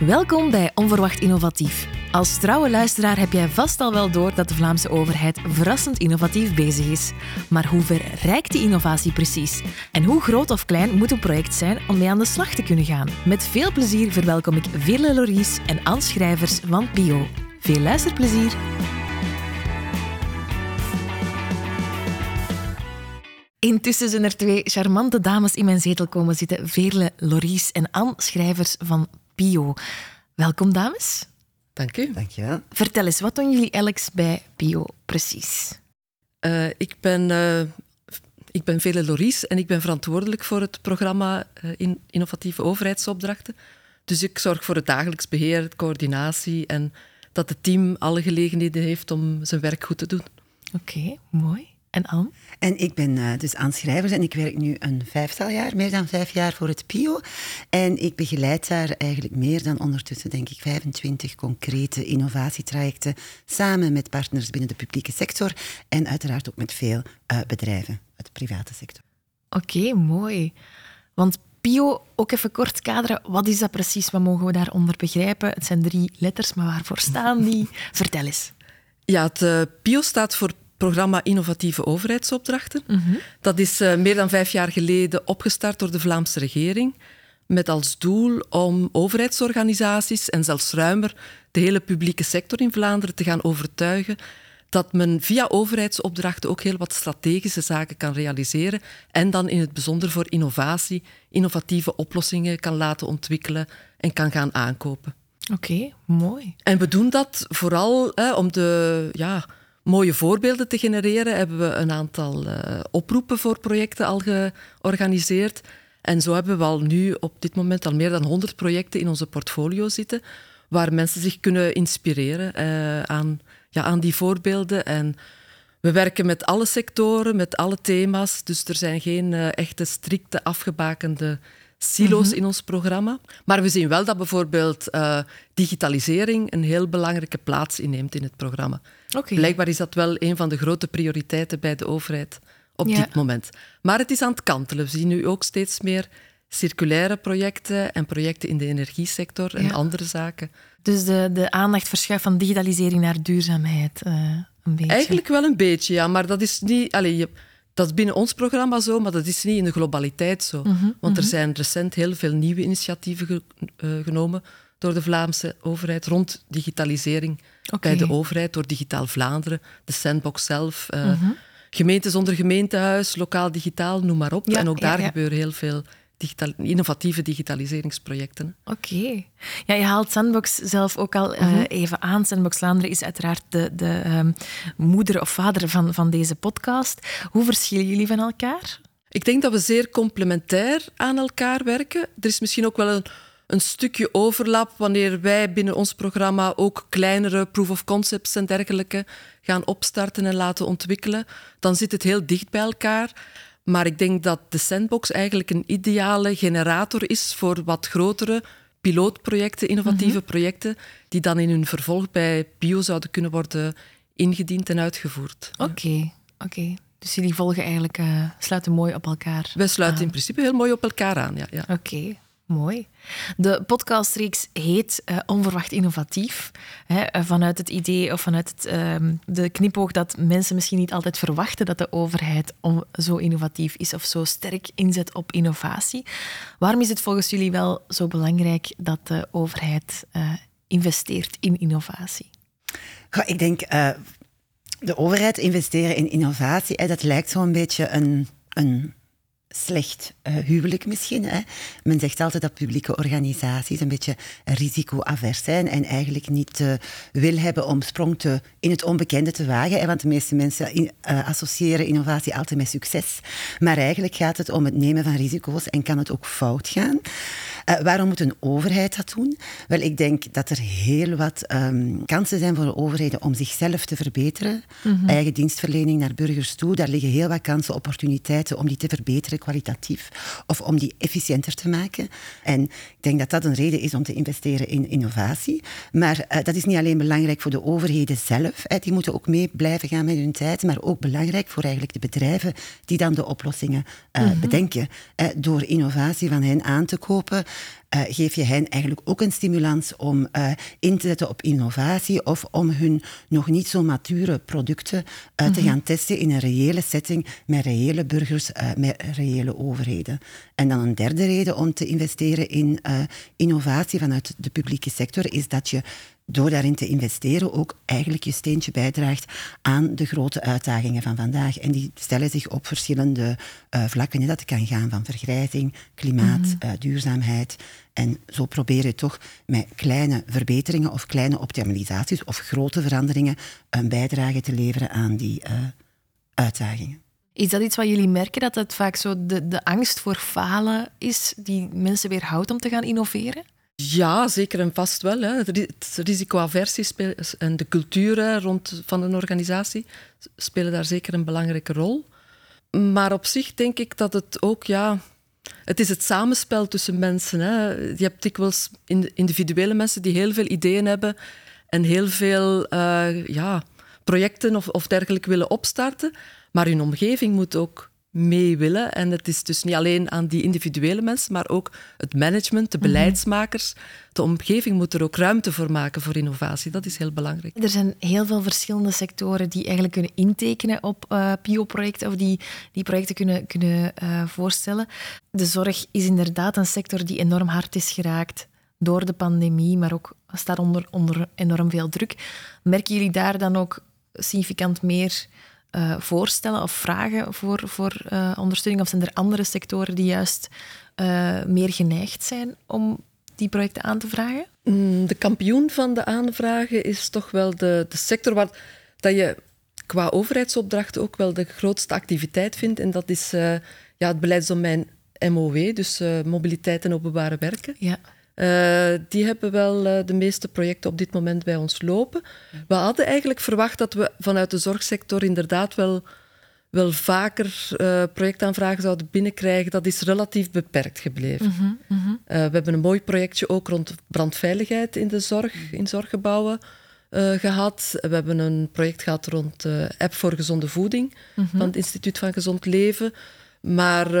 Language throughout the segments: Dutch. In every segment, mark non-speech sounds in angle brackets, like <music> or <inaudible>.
Welkom bij Onverwacht Innovatief. Als trouwe luisteraar heb jij vast al wel door dat de Vlaamse overheid verrassend innovatief bezig is. Maar hoe ver reikt die innovatie precies? En hoe groot of klein moet een project zijn om mee aan de slag te kunnen gaan? Met veel plezier verwelkom ik Veerle Lories en Anne Schrijvers van Pio. Veel luisterplezier! Intussen zijn er twee charmante dames in mijn zetel komen zitten. Veerle Lories en Anne Schrijvers van Pio. Welkom, dames. Dank u. Dank je wel. Vertel eens, wat doen jullie Alex bij Pio precies? Uh, ik ben, uh, ik ben Vele Lories en ik ben verantwoordelijk voor het programma uh, in Innovatieve Overheidsopdrachten. Dus ik zorg voor het dagelijks beheer, de coördinatie en dat het team alle gelegenheden heeft om zijn werk goed te doen. Oké, okay, mooi. En Anne? En ik ben uh, dus Anne Schrijvers en ik werk nu een vijftal jaar, meer dan vijf jaar voor het PIO. En ik begeleid daar eigenlijk meer dan ondertussen, denk ik, 25 concrete innovatietrajecten samen met partners binnen de publieke sector en uiteraard ook met veel uh, bedrijven uit de private sector. Oké, okay, mooi. Want PIO, ook even kort kaderen, wat is dat precies? Wat mogen we daaronder begrijpen? Het zijn drie letters, maar waarvoor staan die? <laughs> Vertel eens. Ja, het uh, PIO staat voor programma Innovatieve Overheidsopdrachten. Mm -hmm. Dat is uh, meer dan vijf jaar geleden opgestart door de Vlaamse regering. Met als doel om overheidsorganisaties en zelfs ruimer de hele publieke sector in Vlaanderen te gaan overtuigen dat men via overheidsopdrachten ook heel wat strategische zaken kan realiseren en dan in het bijzonder voor innovatie, innovatieve oplossingen kan laten ontwikkelen en kan gaan aankopen. Oké, okay, mooi. En we doen dat vooral hè, om de ja, mooie voorbeelden te genereren, hebben we een aantal uh, oproepen voor projecten al georganiseerd. En zo hebben we al nu op dit moment al meer dan 100 projecten in onze portfolio zitten, waar mensen zich kunnen inspireren uh, aan, ja, aan die voorbeelden. En we werken met alle sectoren, met alle thema's, dus er zijn geen uh, echte strikte afgebakende silo's mm -hmm. in ons programma. Maar we zien wel dat bijvoorbeeld uh, digitalisering een heel belangrijke plaats inneemt in het programma. Okay. Blijkbaar is dat wel een van de grote prioriteiten bij de overheid op ja. dit moment. Maar het is aan het kantelen. We zien nu ook steeds meer circulaire projecten en projecten in de energiesector en ja. andere zaken. Dus de, de aandacht verschuift van digitalisering naar duurzaamheid uh, een beetje? Eigenlijk wel een beetje, ja. Maar dat is niet... Allez, je, dat is binnen ons programma zo, maar dat is niet in de globaliteit zo. Mm -hmm, Want er mm -hmm. zijn recent heel veel nieuwe initiatieven ge, uh, genomen door de Vlaamse overheid rond digitalisering okay. bij de overheid, door Digitaal Vlaanderen, de Sandbox zelf, uh, mm -hmm. gemeentes onder gemeentehuis, lokaal digitaal, noem maar op. Ja, en ook daar ja, ja. gebeuren heel veel innovatieve digitaliseringsprojecten. Oké. Okay. Ja, je haalt Sandbox zelf ook al uh, mm -hmm. even aan. Sandbox Vlaanderen is uiteraard de, de um, moeder of vader van, van deze podcast. Hoe verschillen jullie van elkaar? Ik denk dat we zeer complementair aan elkaar werken. Er is misschien ook wel een, een stukje overlap wanneer wij binnen ons programma ook kleinere proof of concepts en dergelijke gaan opstarten en laten ontwikkelen. Dan zit het heel dicht bij elkaar. Maar ik denk dat de Sandbox eigenlijk een ideale generator is voor wat grotere pilootprojecten, innovatieve mm -hmm. projecten, die dan in hun vervolg bij Bio zouden kunnen worden ingediend en uitgevoerd. Oké, okay, oké. Okay. Dus jullie volgen eigenlijk, uh, sluiten mooi op elkaar Wij sluiten aan. in principe heel mooi op elkaar aan, ja. ja. Oké. Okay. Mooi. De podcastreeks heet uh, Onverwacht Innovatief. Hè, vanuit het idee of vanuit het, uh, de knipoog dat mensen misschien niet altijd verwachten dat de overheid zo innovatief is of zo sterk inzet op innovatie. Waarom is het volgens jullie wel zo belangrijk dat de overheid uh, investeert in innovatie? Ik denk, de overheid investeren in innovatie, hè, dat lijkt zo'n beetje een, een slecht uh, huwelijk misschien. Hè. Men zegt altijd dat publieke organisaties een beetje risicoavers zijn en eigenlijk niet uh, wil hebben om sprong te, in het onbekende te wagen. Want de meeste mensen uh, associëren innovatie altijd met succes. Maar eigenlijk gaat het om het nemen van risico's en kan het ook fout gaan. Waarom moet een overheid dat doen? Wel, ik denk dat er heel wat um, kansen zijn voor de overheden om zichzelf te verbeteren. Mm -hmm. Eigen dienstverlening naar burgers toe, daar liggen heel wat kansen, opportuniteiten om die te verbeteren kwalitatief of om die efficiënter te maken. En ik denk dat dat een reden is om te investeren in innovatie. Maar uh, dat is niet alleen belangrijk voor de overheden zelf, hè, die moeten ook mee blijven gaan met hun tijd, maar ook belangrijk voor eigenlijk de bedrijven die dan de oplossingen uh, mm -hmm. bedenken. Door innovatie van hen aan te kopen, uh, geef je hen eigenlijk ook een stimulans om uh, in te zetten op innovatie of om hun nog niet zo mature producten uh, te gaan testen in een reële setting met reële burgers, met reële overheden. En dan een derde reden om te investeren in innovatie vanuit de publieke sector is dat je door daarin te investeren ook eigenlijk je steentje bijdraagt aan de grote uitdagingen van vandaag. En die stellen zich op verschillende uh, vlakken. Dat kan gaan van vergrijzing, klimaat, mm -hmm. uh, duurzaamheid. En zo probeer je toch met kleine verbeteringen of kleine optimalisaties of grote veranderingen een bijdrage te leveren aan die uh, uitdagingen. Is dat iets wat jullie merken, dat het vaak zo de, de angst voor falen is die mensen weerhoudt om te gaan innoveren? Ja, zeker en vast wel. Hè. Het risicoaversie en de cultuur rond van een organisatie spelen daar zeker een belangrijke rol. Maar op zich denk ik dat het ook, ja, het is het samenspel tussen mensen. Hè. Je hebt dikwijls individuele mensen die heel veel ideeën hebben en heel veel uh, ja, projecten of, of dergelijke willen opstarten. Maar hun omgeving moet ook mee willen. En het is dus niet alleen aan die individuele mensen, maar ook het management, de mhm. beleidsmakers. De omgeving moet er ook ruimte voor maken voor innovatie. Dat is heel belangrijk. Er zijn heel veel verschillende sectoren die eigenlijk kunnen intekenen op uh, PIO-projecten of die, die projecten kunnen, kunnen uh, voorstellen. De zorg is inderdaad een sector die enorm hard is geraakt door de pandemie, maar ook staat onder, onder enorm veel druk. Merken jullie daar dan ook significant meer uh, voorstellen of vragen voor, voor uh, ondersteuning? Of zijn er andere sectoren die juist uh, meer geneigd zijn om die projecten aan te vragen? Mm, de kampioen van de aanvragen is toch wel de, de sector waar dat je qua overheidsopdrachten ook wel de grootste activiteit vindt. En dat is ja, het beleidsdomein MOW, dus mobiliteit en openbare werken. Ja. Uh, die hebben wel uh, de meeste projecten op dit moment bij ons lopen. We hadden eigenlijk verwacht dat we vanuit de zorgsector inderdaad wel, wel vaker uh, projectaanvragen zouden binnenkrijgen. Dat is relatief beperkt gebleven. Mm -hmm. we hebben een mooi projectje ook rond brandveiligheid in de zorg, in zorggebouwen. gehad. We hebben een project gehad rond de app voor gezonde voeding mm -hmm. van het Instituut van Gezond Leven. Maar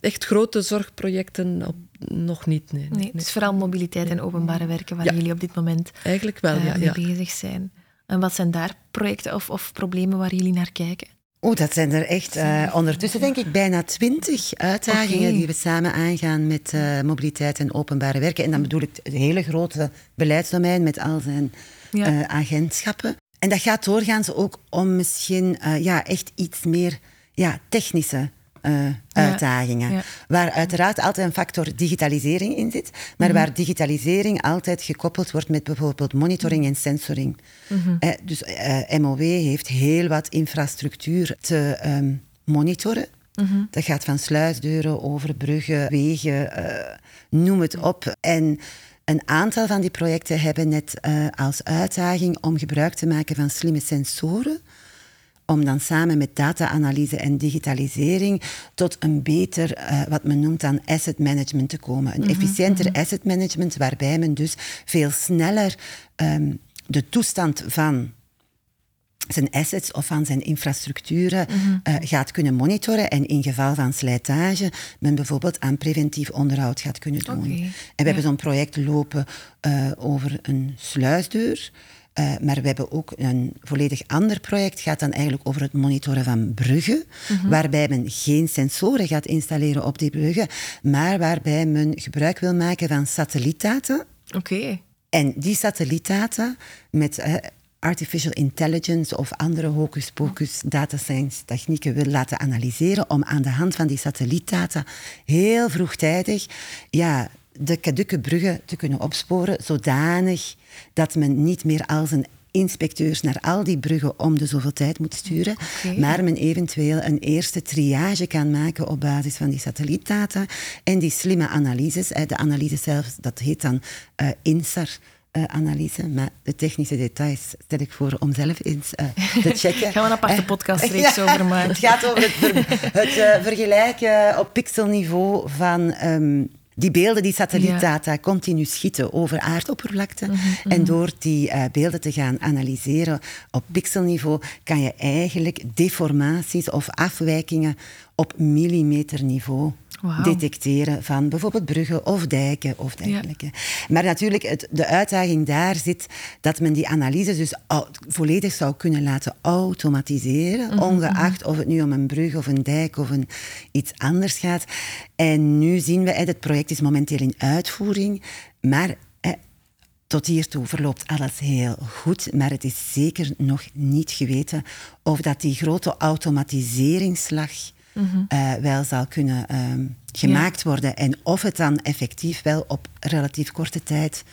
echt grote zorgprojecten op nog niet, nee. nee, Het is vooral mobiliteit en openbare werken waar jullie op dit moment Eigenlijk wel, uh, ja, mee bezig zijn. En wat zijn daar projecten of, of problemen waar jullie naar kijken? Oh, dat zijn er echt uh, ondertussen denk ik bijna twintig uitdagingen okay. die we samen aangaan met uh, mobiliteit en openbare werken. En dan bedoel ik het hele grote beleidsdomein met al zijn ja. uh, agentschappen. En dat gaat doorgaans ook om misschien ja, echt iets meer ja, technische uh, uitdagingen. Waar uiteraard altijd een factor digitalisering in zit, maar mhm. waar digitalisering altijd gekoppeld wordt met bijvoorbeeld monitoring en sensoring. Mm -hmm. dus uh, MOW heeft heel wat infrastructuur te um, monitoren. Mm -hmm. Dat gaat van sluisdeuren over bruggen, wegen, noem het op. En een aantal van die projecten hebben net als uitdaging om gebruik te maken van slimme sensoren om dan samen met data-analyse en digitalisering tot een beter, uh, wat men noemt dan asset management te komen. Een mm -hmm, efficiënter mm -hmm. asset management waarbij men dus veel sneller um, de toestand van zijn assets of van zijn infrastructuren mm -hmm. uh, gaat kunnen monitoren en in geval van slijtage men bijvoorbeeld aan preventief onderhoud gaat kunnen doen. Okay. En we ja. hebben zo'n project lopen uh, over een sluisdeur. Uh, maar we hebben ook een volledig ander project, gaat dan eigenlijk over het monitoren van bruggen, mm -hmm. waarbij men geen sensoren gaat installeren op die bruggen, maar waarbij men gebruik wil maken van satellietdata. Oké. Okay. En die satellietdata met uh, artificial intelligence of andere hocus-pocus data science technieken wil laten analyseren om aan de hand van die satellietdata heel vroegtijdig ja, de kadukke bruggen te kunnen opsporen, zodanig dat men niet meer als een inspecteurs naar al die bruggen om de zoveel tijd moet sturen, okay. maar men eventueel een eerste triage kan maken op basis van die satellietdata en die slimme analyses. De analyse zelf, dat heet dan uh, INSAR. Uh, analyse, maar de technische details stel ik voor om zelf eens uh, te <laughs> checken. Gaan we een aparte podcast <laughs> reeks ja, over maken. Het gaat over het, ver, het vergelijken op pixelniveau van um, die beelden, die satellietdata, ja. continu schieten over aardoppervlakte. Mm -hmm. En door die uh, beelden te gaan analyseren op pixelniveau, kan je eigenlijk deformaties of afwijkingen op millimeterniveau Detecteren van bijvoorbeeld bruggen of dijken of dergelijke. Maar natuurlijk, het, de uitdaging daar zit dat men die analyses dus volledig zou kunnen laten automatiseren, ongeacht of het nu om een brug of een dijk of een, iets anders gaat. En nu zien we, het project is momenteel in uitvoering, maar tot hiertoe verloopt alles heel goed, maar het is zeker nog niet geweten of dat die grote automatiseringsslag eh, wel zal kunnen ehm, gemaakt worden en of het dan effectief wel op relatief korte tijd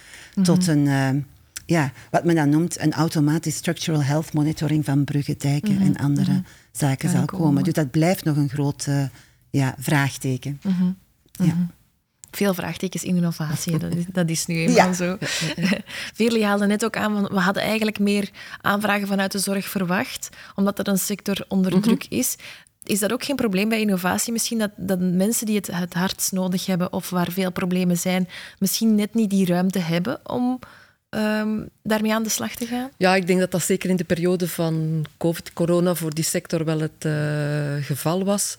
tot een, ehm, ja, wat men dan noemt, een automatisch structural health monitoring van bruggen, dijken en andere zaken Kan zal komen. komen. Dus dat blijft nog een groot eh, ja, vraagteken. Ja. Veel vraagtekens in innovatie, dat is, dat is nu <laughs> eenmaal Ja. zo. <laughs> Veerle haalde net ook aan, van, we hadden eigenlijk meer aanvragen vanuit de zorg verwacht, omdat er een sector onder druk is. Is dat ook geen probleem bij innovatie? Misschien dat, dat mensen die het het hardst nodig hebben of waar veel problemen zijn, misschien net niet die ruimte hebben om ehm, daarmee aan de slag te gaan? Ja, ik denk dat dat zeker in de periode van COVID, corona, voor die sector wel het eh, geval was.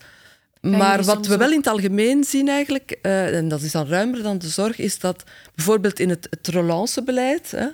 Maar wat we wel in het algemeen zien eigenlijk, eh, en dat is dan ruimer dan de zorg, is dat bijvoorbeeld in het, het relancebeleid, hè,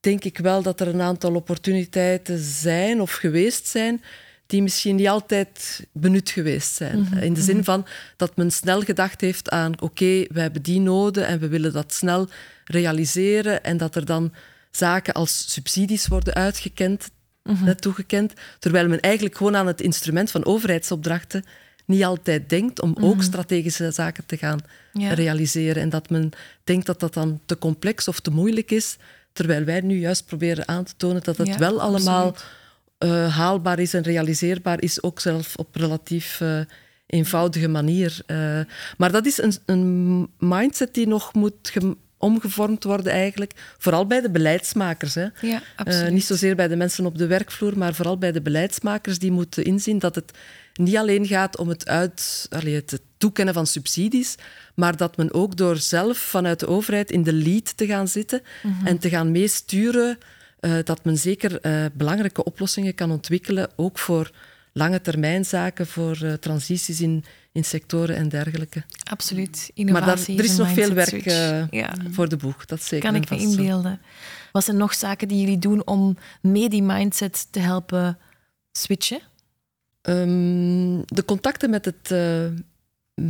denk ik wel dat er een aantal opportuniteiten zijn of geweest zijn die misschien niet altijd benut geweest zijn. In de zin van dat men snel gedacht heeft aan oké, we hebben die noden en we willen dat snel realiseren en dat er dan zaken als subsidies worden uitgekend, net toegekend, terwijl men eigenlijk gewoon aan het instrument van overheidsopdrachten niet altijd denkt om ook strategische zaken te gaan Ja. realiseren. En dat men denkt dat dat dan te complex of te moeilijk is, terwijl wij nu juist proberen aan te tonen dat het Ja, wel allemaal absoluut. Eh, haalbaar is en realiseerbaar is, ook zelf op relatief eh, eenvoudige manier. Eh, maar dat is een, een mindset die nog moet omgevormd worden eigenlijk, vooral bij de beleidsmakers. Hè. Ja, absoluut. niet zozeer bij de mensen op de werkvloer, maar vooral bij de beleidsmakers die moeten inzien dat het niet alleen gaat om het, uit, allee, het toekennen van subsidies, maar dat men ook door zelf vanuit de overheid in de lead te gaan zitten en te gaan meesturen, eh, dat men zeker eh, belangrijke oplossingen kan ontwikkelen, ook voor lange termijn zaken, voor eh, transities in, in sectoren en dergelijke. Absoluut. Maar Innovatie dat, er is nog veel werk ja. voor de boeg, dat zeker Kan ik me inbeelden. Wat zijn nog zaken die jullie doen om mee die mindset te helpen switchen? Ehm, de contacten met het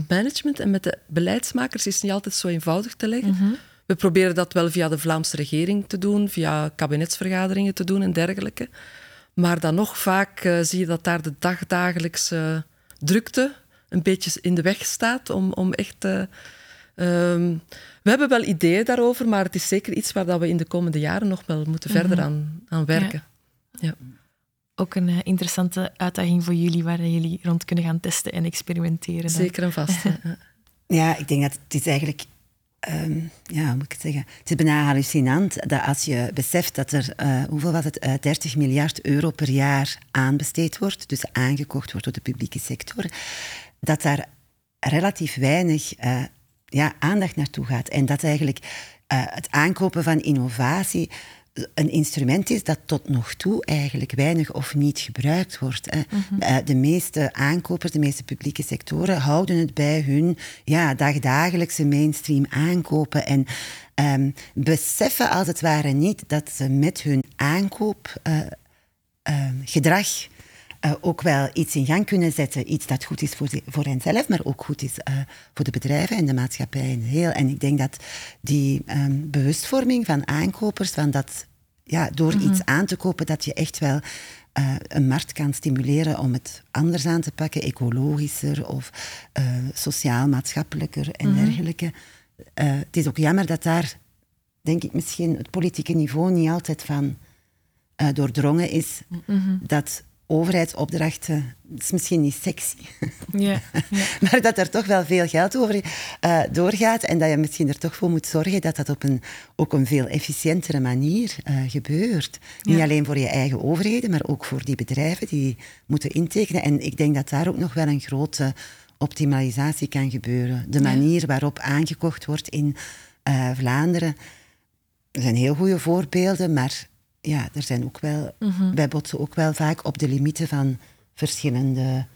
management en met de beleidsmakers is niet altijd zo eenvoudig te leggen. Mhm. We proberen dat wel via de Vlaamse regering te doen, via kabinetsvergaderingen te doen en dergelijke. Maar dan nog vaak eh, zie je dat daar de dagdagelijkse drukte een beetje in de weg staat om, om echt... eh, ehm, we hebben wel ideeën daarover, maar het is zeker iets waar dat we in de komende jaren nog wel moeten verder aan, aan werken. Ja. Ook een eh, interessante uitdaging voor jullie, waar jullie rond kunnen gaan testen en experimenteren. Zeker en vast. <laughs> ja. Ik denk dat het is eigenlijk... ehm, ja, hoe moet ik het zeggen? Het is bijna hallucinant dat als je beseft dat er, eh, hoeveel was het, eh, 30 miljard euro per jaar aanbesteed wordt, dus aangekocht wordt door de publieke sector, dat daar relatief weinig eh, ja, aandacht naartoe gaat. En dat eigenlijk eh, het aankopen van innovatie een instrument is dat tot nog toe eigenlijk weinig of niet gebruikt wordt. Hè. Eh, De meeste aankopers, de meeste publieke sectoren houden het bij hun ja, dagdagelijkse mainstream aankopen en ehm, beseffen als het ware niet dat ze met hun aankoopgedrag eh, ook wel iets in gang kunnen zetten. Iets dat goed is voor, ze- voor henzelf, maar ook goed is eh, voor de bedrijven en de maatschappij in heel. En ik denk dat die ehm, bewustvorming van aankopers, van dat ja, door iets aan te kopen, dat je echt wel eh, een markt kan stimuleren om het anders aan te pakken, ecologischer of eh, sociaal-maatschappelijker en dergelijke. Eh, het is ook jammer dat daar, denk ik, misschien het politieke niveau niet altijd van doordrongen is dat overheidsopdrachten, dat is misschien niet sexy, Ja, ja. <laughs> maar dat er toch wel veel geld over eh, doorgaat en dat je misschien er toch voor moet zorgen dat dat op een, ook een veel efficiëntere manier eh, gebeurt. Niet alleen voor je eigen overheden, maar ook voor die bedrijven die moeten intekenen. En ik denk dat daar ook nog wel een grote optimalisatie kan gebeuren. De manier waarop aangekocht wordt in eh, Vlaanderen. Er zijn heel goede voorbeelden, maar ja, er zijn ook wel, wij botsen ook wel vaak op de limieten van verschillende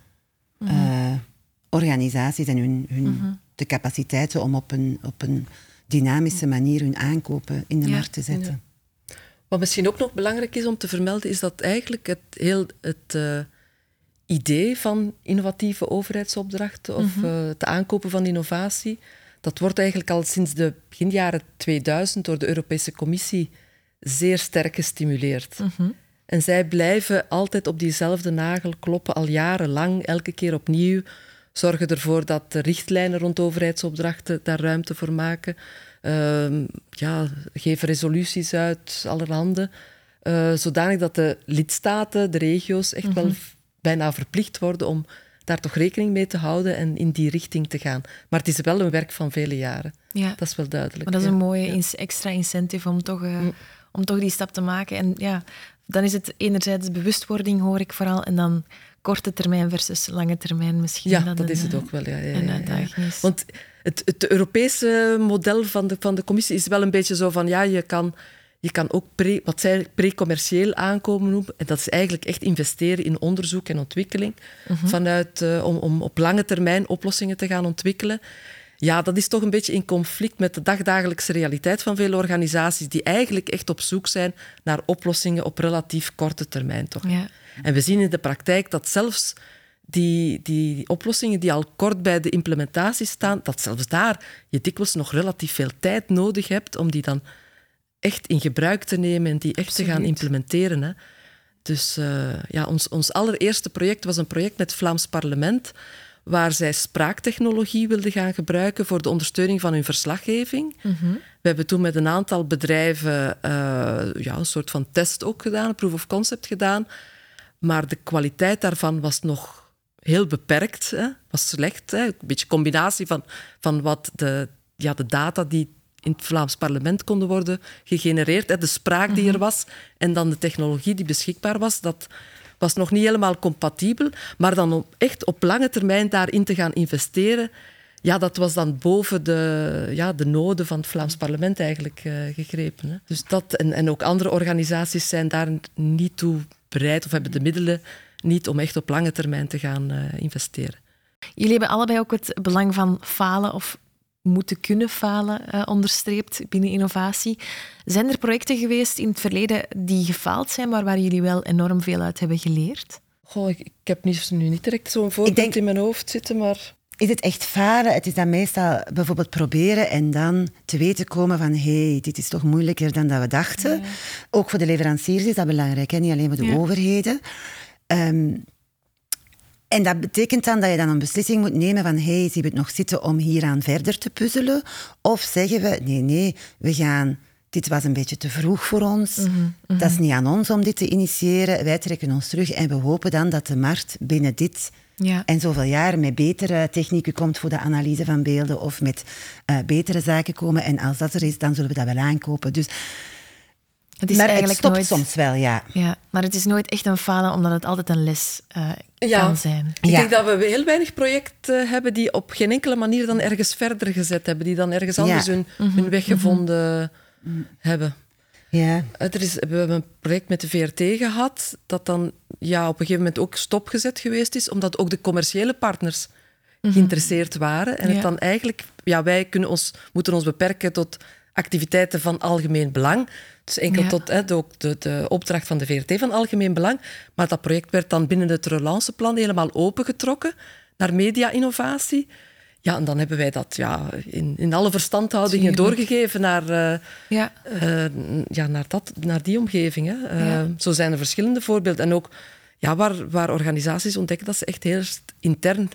eh, organisaties en hun, hun Mhm. de capaciteiten om op een, op een dynamische manier hun aankopen in de Ja. markt te zetten. Wat misschien ook nog belangrijk is om te vermelden, is dat eigenlijk het, heel, het eh, idee van innovatieve overheidsopdrachten of eh, het aankopen van innovatie, dat wordt eigenlijk al sinds de begin jaren 2000 door de Europese Commissie zeer sterk gestimuleerd. En zij blijven altijd op diezelfde nagel kloppen, al jarenlang, elke keer opnieuw. Zorgen ervoor dat de richtlijnen rond overheidsopdrachten daar ruimte voor maken. Ehm, ja, geven resoluties uit, allerhande. eh zodanig dat de lidstaten, de regio's, echt wel v- bijna verplicht worden om daar toch rekening mee te houden en in die richting te gaan. Maar het is wel een werk van vele jaren. Ja. Dat is wel duidelijk. Maar dat is ja. een mooie Ja. extra incentive om toch, eh, om toch die stap te maken. En ja, dan is het enerzijds bewustwording, hoor ik vooral, en dan korte termijn versus lange termijn misschien. Ja, dat een, is het ook wel. Ja, ja, een uitdaging. Want het, het Europese model van de, van de commissie is wel een beetje zo van ja, je kan, je kan ook pre, wat zij pre-commercieel aankomen noemen. En dat is eigenlijk echt investeren in onderzoek en ontwikkeling. vanuit, eh, om, om op lange termijn oplossingen te gaan ontwikkelen. Ja, dat is toch een beetje in conflict met de dagdagelijkse realiteit van veel organisaties die eigenlijk echt op zoek zijn naar oplossingen op relatief korte termijn. Toch? Ja. En we zien in de praktijk dat zelfs die, die oplossingen die al kort bij de implementatie staan, dat zelfs daar je dikwijls nog relatief veel tijd nodig hebt om die dan echt in gebruik te nemen en die echt te gaan implementeren. Hè. Dus eh, ja, ons, ons allereerste project was een project met het Vlaams Parlement, waar zij spraaktechnologie wilden gaan gebruiken voor de ondersteuning van hun verslaggeving. We hebben toen met een aantal bedrijven eh, ja, een soort van test ook gedaan, een proof of concept gedaan. Maar de kwaliteit daarvan was nog heel beperkt, hè, was slecht. Hè. Een beetje combinatie van, van wat de, ja, de data die in het Vlaams parlement konden worden gegenereerd, hè, de spraak die er was en dan de technologie die beschikbaar was, dat was nog niet helemaal compatibel. Maar dan om echt op lange termijn daarin te gaan investeren, ja, dat was dan boven de, ja, de noden van het Vlaams parlement eigenlijk eh, gegrepen. Hè. Dus dat, en, en ook andere organisaties zijn daar niet toe bereid of hebben de middelen niet om echt op lange termijn te gaan eh, investeren. Jullie hebben allebei ook het belang van falen of moeten kunnen falen eh, onderstreept binnen innovatie. Zijn er projecten geweest in het verleden die gefaald zijn, maar waar jullie wel enorm veel uit hebben geleerd? Goh, ik, ik heb niet, nu niet direct zo'n voorbeeld denk- in mijn hoofd zitten, maar... Is het echt falen? Het is dan meestal bijvoorbeeld proberen en dan te weten komen van hé, hey, dit is toch moeilijker dan dat we dachten. Ook voor de leveranciers is dat belangrijk, hè? niet alleen voor de Ja. overheden. Ehm, en dat betekent dan dat je dan een beslissing moet nemen van hé, hey, zien we het nog zitten om hieraan verder te puzzelen? Of zeggen we nee, nee, we gaan... Dit was een beetje te vroeg voor ons. Dat is niet aan ons om dit te initiëren. Wij trekken ons terug en we hopen dan dat de markt binnen dit Ja. en zoveel jaar met betere technieken komt voor de analyse van beelden of met eh, betere zaken komen. En als dat er is, dan zullen we dat wel aankopen. Dus, Het is maar het eigenlijk stopt nooit, soms wel, ja. Ja, maar het is nooit echt een falen, omdat het altijd een les eh, Ja. kan zijn. Ik Ja. denk dat we heel weinig projecten hebben die op geen enkele manier dan ergens verder gezet hebben, die dan ergens anders Ja. hun, hun weg gevonden hebben. ja. Eh, Er is, we hebben een project met de VRT gehad, dat dan ja, op een gegeven moment ook stopgezet geweest is, omdat ook de commerciële partners geïnteresseerd waren. En Ja. het dan eigenlijk, ja, wij kunnen ons, moeten ons beperken tot activiteiten van algemeen belang. Dus enkel Ja. tot hè, de, ook de, de opdracht van de VRT van algemeen belang. Maar dat project werd dan binnen het relanceplan helemaal opengetrokken naar media-innovatie. Ja, en dan hebben wij dat ja, in, in alle verstandhoudingen doorgegeven naar, eh, Ja. eh, ja, naar, dat, naar die omgeving. Hè. Eh, Ja. Zo zijn er verschillende voorbeelden. En ook ja, waar, waar organisaties ontdekken dat ze echt heel intern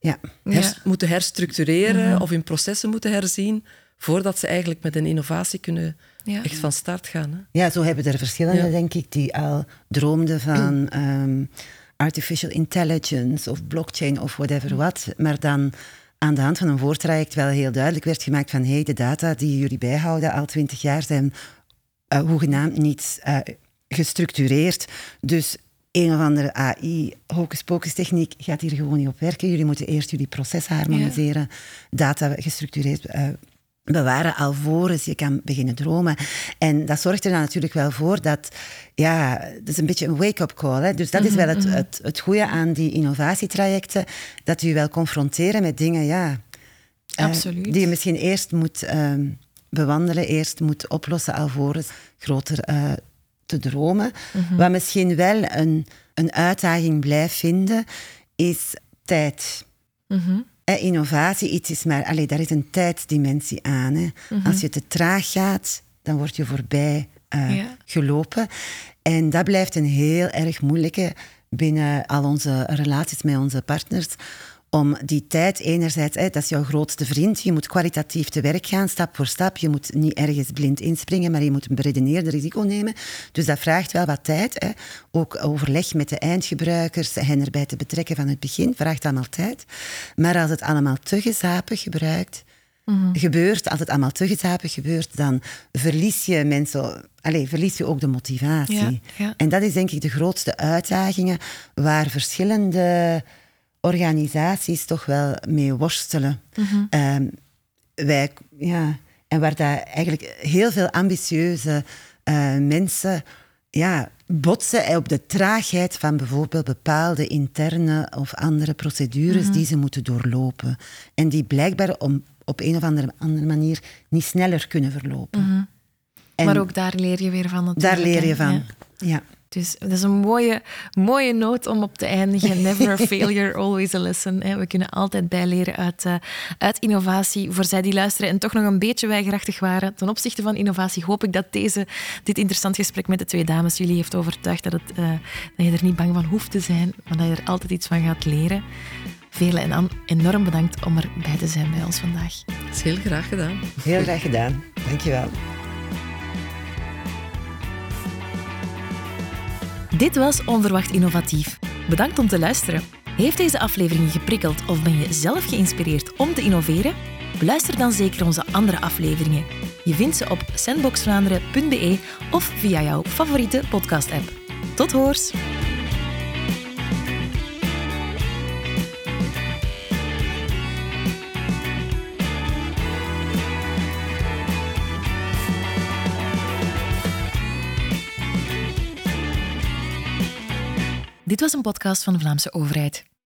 ja. hers-. Mhm. moeten herstructureren of hun processen moeten herzien, voordat ze eigenlijk met een innovatie kunnen Ja. echt van start gaan. Hè. Ja, zo hebben er verschillende, Ja. denk ik, die al droomden van <clears throat> ehm, artificial intelligence of blockchain of whatever wat. Maar dan aan de hand van een voortraject wel heel duidelijk werd gemaakt van hey, de data die jullie bijhouden al twintig jaar zijn eh, hoegenaamd niet eh, gestructureerd. Dus een of andere AI, hocus-pocus techniek gaat hier gewoon niet op werken. Jullie moeten eerst jullie proces harmoniseren, data gestructureerd eh, bewaren alvorens je kan beginnen dromen. En dat zorgt er dan natuurlijk wel voor dat, ja, het is een beetje een wake-up call. Hè? Dus dat is wel het, het, het goede aan die innovatietrajecten, dat je wel confronteren met dingen, ja, eh, Absoluut. die je misschien eerst moet ehm, bewandelen, eerst moet oplossen alvorens groter eh, te dromen. Wat misschien wel een, een uitdaging blijft vinden, is tijd. Innovatie, iets is maar... Allee, daar is een tijdsdimensie aan. Hè. Als je te traag gaat, dan word je voorbij eh, Ja. gelopen. En dat blijft een heel erg moeilijke binnen al onze relaties met onze partners. Om die tijd enerzijds, hè, dat is jouw grootste vriend, je moet kwalitatief te werk gaan, stap voor stap. Je moet niet ergens blind inspringen, maar je moet een beredeneerde risico nemen. Dus dat vraagt wel wat tijd. Hè. Ook overleg met de eindgebruikers, hen erbij te betrekken van het begin, vraagt allemaal tijd. Maar als het allemaal te gezapig gebruikt, gebeurt, als het allemaal te gezapig gebeurt, dan verlies je mensen, allez, verlies je ook de motivatie. Ja, ja. En dat is denk ik de grootste uitdagingen waar verschillende organisaties toch wel mee worstelen. Ehm, wij, ja, en waar daar eigenlijk heel veel ambitieuze eh, mensen ja, botsen op de traagheid van bijvoorbeeld bepaalde interne of andere procedures die ze moeten doorlopen. En die blijkbaar om, op een of andere, andere manier niet sneller kunnen verlopen. En maar ook daar leer je weer van natuurlijk. daar leer je van. Ja. Ja. Dus dat is een mooie, mooie noot om op te eindigen. <laughs> Never a failure, always a lesson. hè. We kunnen altijd bijleren uit, eh, uit innovatie. Voor zij die luisteren en toch nog een beetje weigerachtig waren ten opzichte van innovatie, hoop ik dat deze, dit interessant gesprek met de twee dames jullie heeft overtuigd dat, het, eh, dat je er niet bang van hoeft te zijn, maar dat je er altijd iets van gaat leren. Vele en Anne, enorm bedankt om erbij te zijn bij ons vandaag. Dat is heel graag gedaan. Heel graag gedaan. Dankjewel. Dit was Onverwacht Innovatief. Bedankt om te luisteren. Heeft deze aflevering je geprikkeld of ben je zelf geïnspireerd om te innoveren? Beluister dan zeker onze andere afleveringen. Je vindt ze op sandboxvlaanderen.be of via jouw favoriete podcast-app. Tot hoors! Dit was een podcast van de Vlaamse overheid.